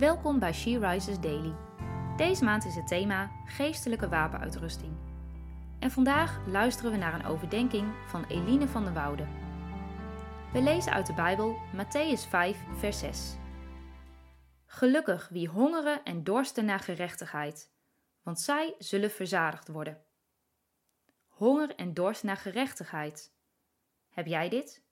Welkom bij She Rises Daily. Deze maand is het thema geestelijke wapenuitrusting. En vandaag luisteren we naar een overdenking van Eline van der Woude. We lezen uit de Bijbel Matthäus 5, vers 6. Gelukkig wie hongeren en dorsten naar gerechtigheid, want zij zullen verzadigd worden. Honger en dorst naar gerechtigheid. Heb jij dit?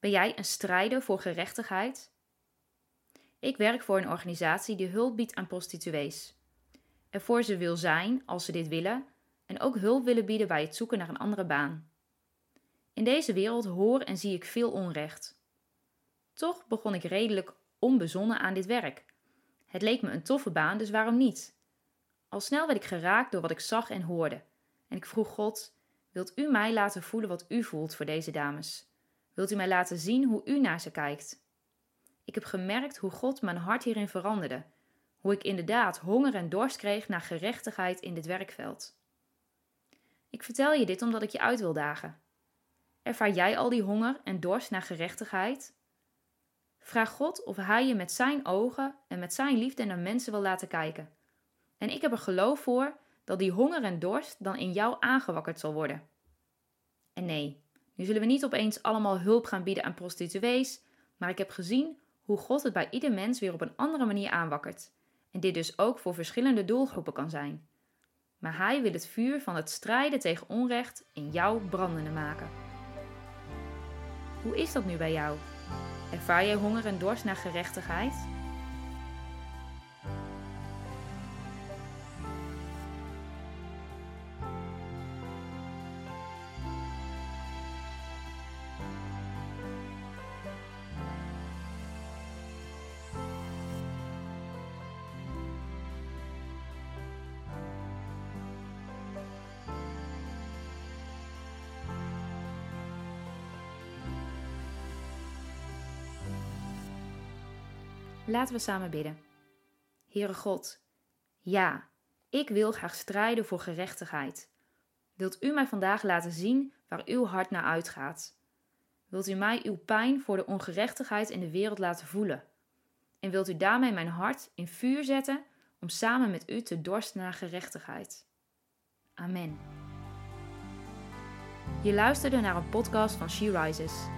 Ben jij een strijder voor gerechtigheid? Ik werk voor een organisatie die hulp biedt aan prostituees. Er voor ze wil zijn als ze dit willen en ook hulp willen bieden bij het zoeken naar een andere baan. In deze wereld hoor en zie ik veel onrecht. Toch begon ik redelijk onbezonnen aan dit werk. Het leek me een toffe baan, dus waarom niet? Al snel werd ik geraakt door wat ik zag en hoorde. En ik vroeg God: Wilt u mij laten voelen wat u voelt voor deze dames? Wilt u mij laten zien hoe u naar ze kijkt? Ik heb gemerkt hoe God mijn hart hierin veranderde. Hoe ik inderdaad honger en dorst kreeg naar gerechtigheid in dit werkveld. Ik vertel je dit omdat ik je uit wil dagen. Ervaar jij al die honger en dorst naar gerechtigheid? Vraag God of Hij je met Zijn ogen en met Zijn liefde naar mensen wil laten kijken. En ik heb er geloof voor dat die honger en dorst dan in jou aangewakkerd zal worden. En nee, nu zullen we niet opeens allemaal hulp gaan bieden aan prostituees, maar ik heb gezien hoe God het bij ieder mens weer op een andere manier aanwakkert. En dit dus ook voor verschillende doelgroepen kan zijn. Maar Hij wil het vuur van het strijden tegen onrecht in jou brandende maken. Hoe is dat nu bij jou? Ervaar jij honger en dorst naar gerechtigheid? Laten we samen bidden. Heere God, ja, ik wil graag strijden voor gerechtigheid. Wilt u mij vandaag laten zien waar uw hart naar uitgaat? Wilt u mij uw pijn voor de ongerechtigheid in de wereld laten voelen? En wilt u daarmee mijn hart in vuur zetten om samen met u te dorsten naar gerechtigheid? Amen. Je luisterde naar een podcast van She Rises.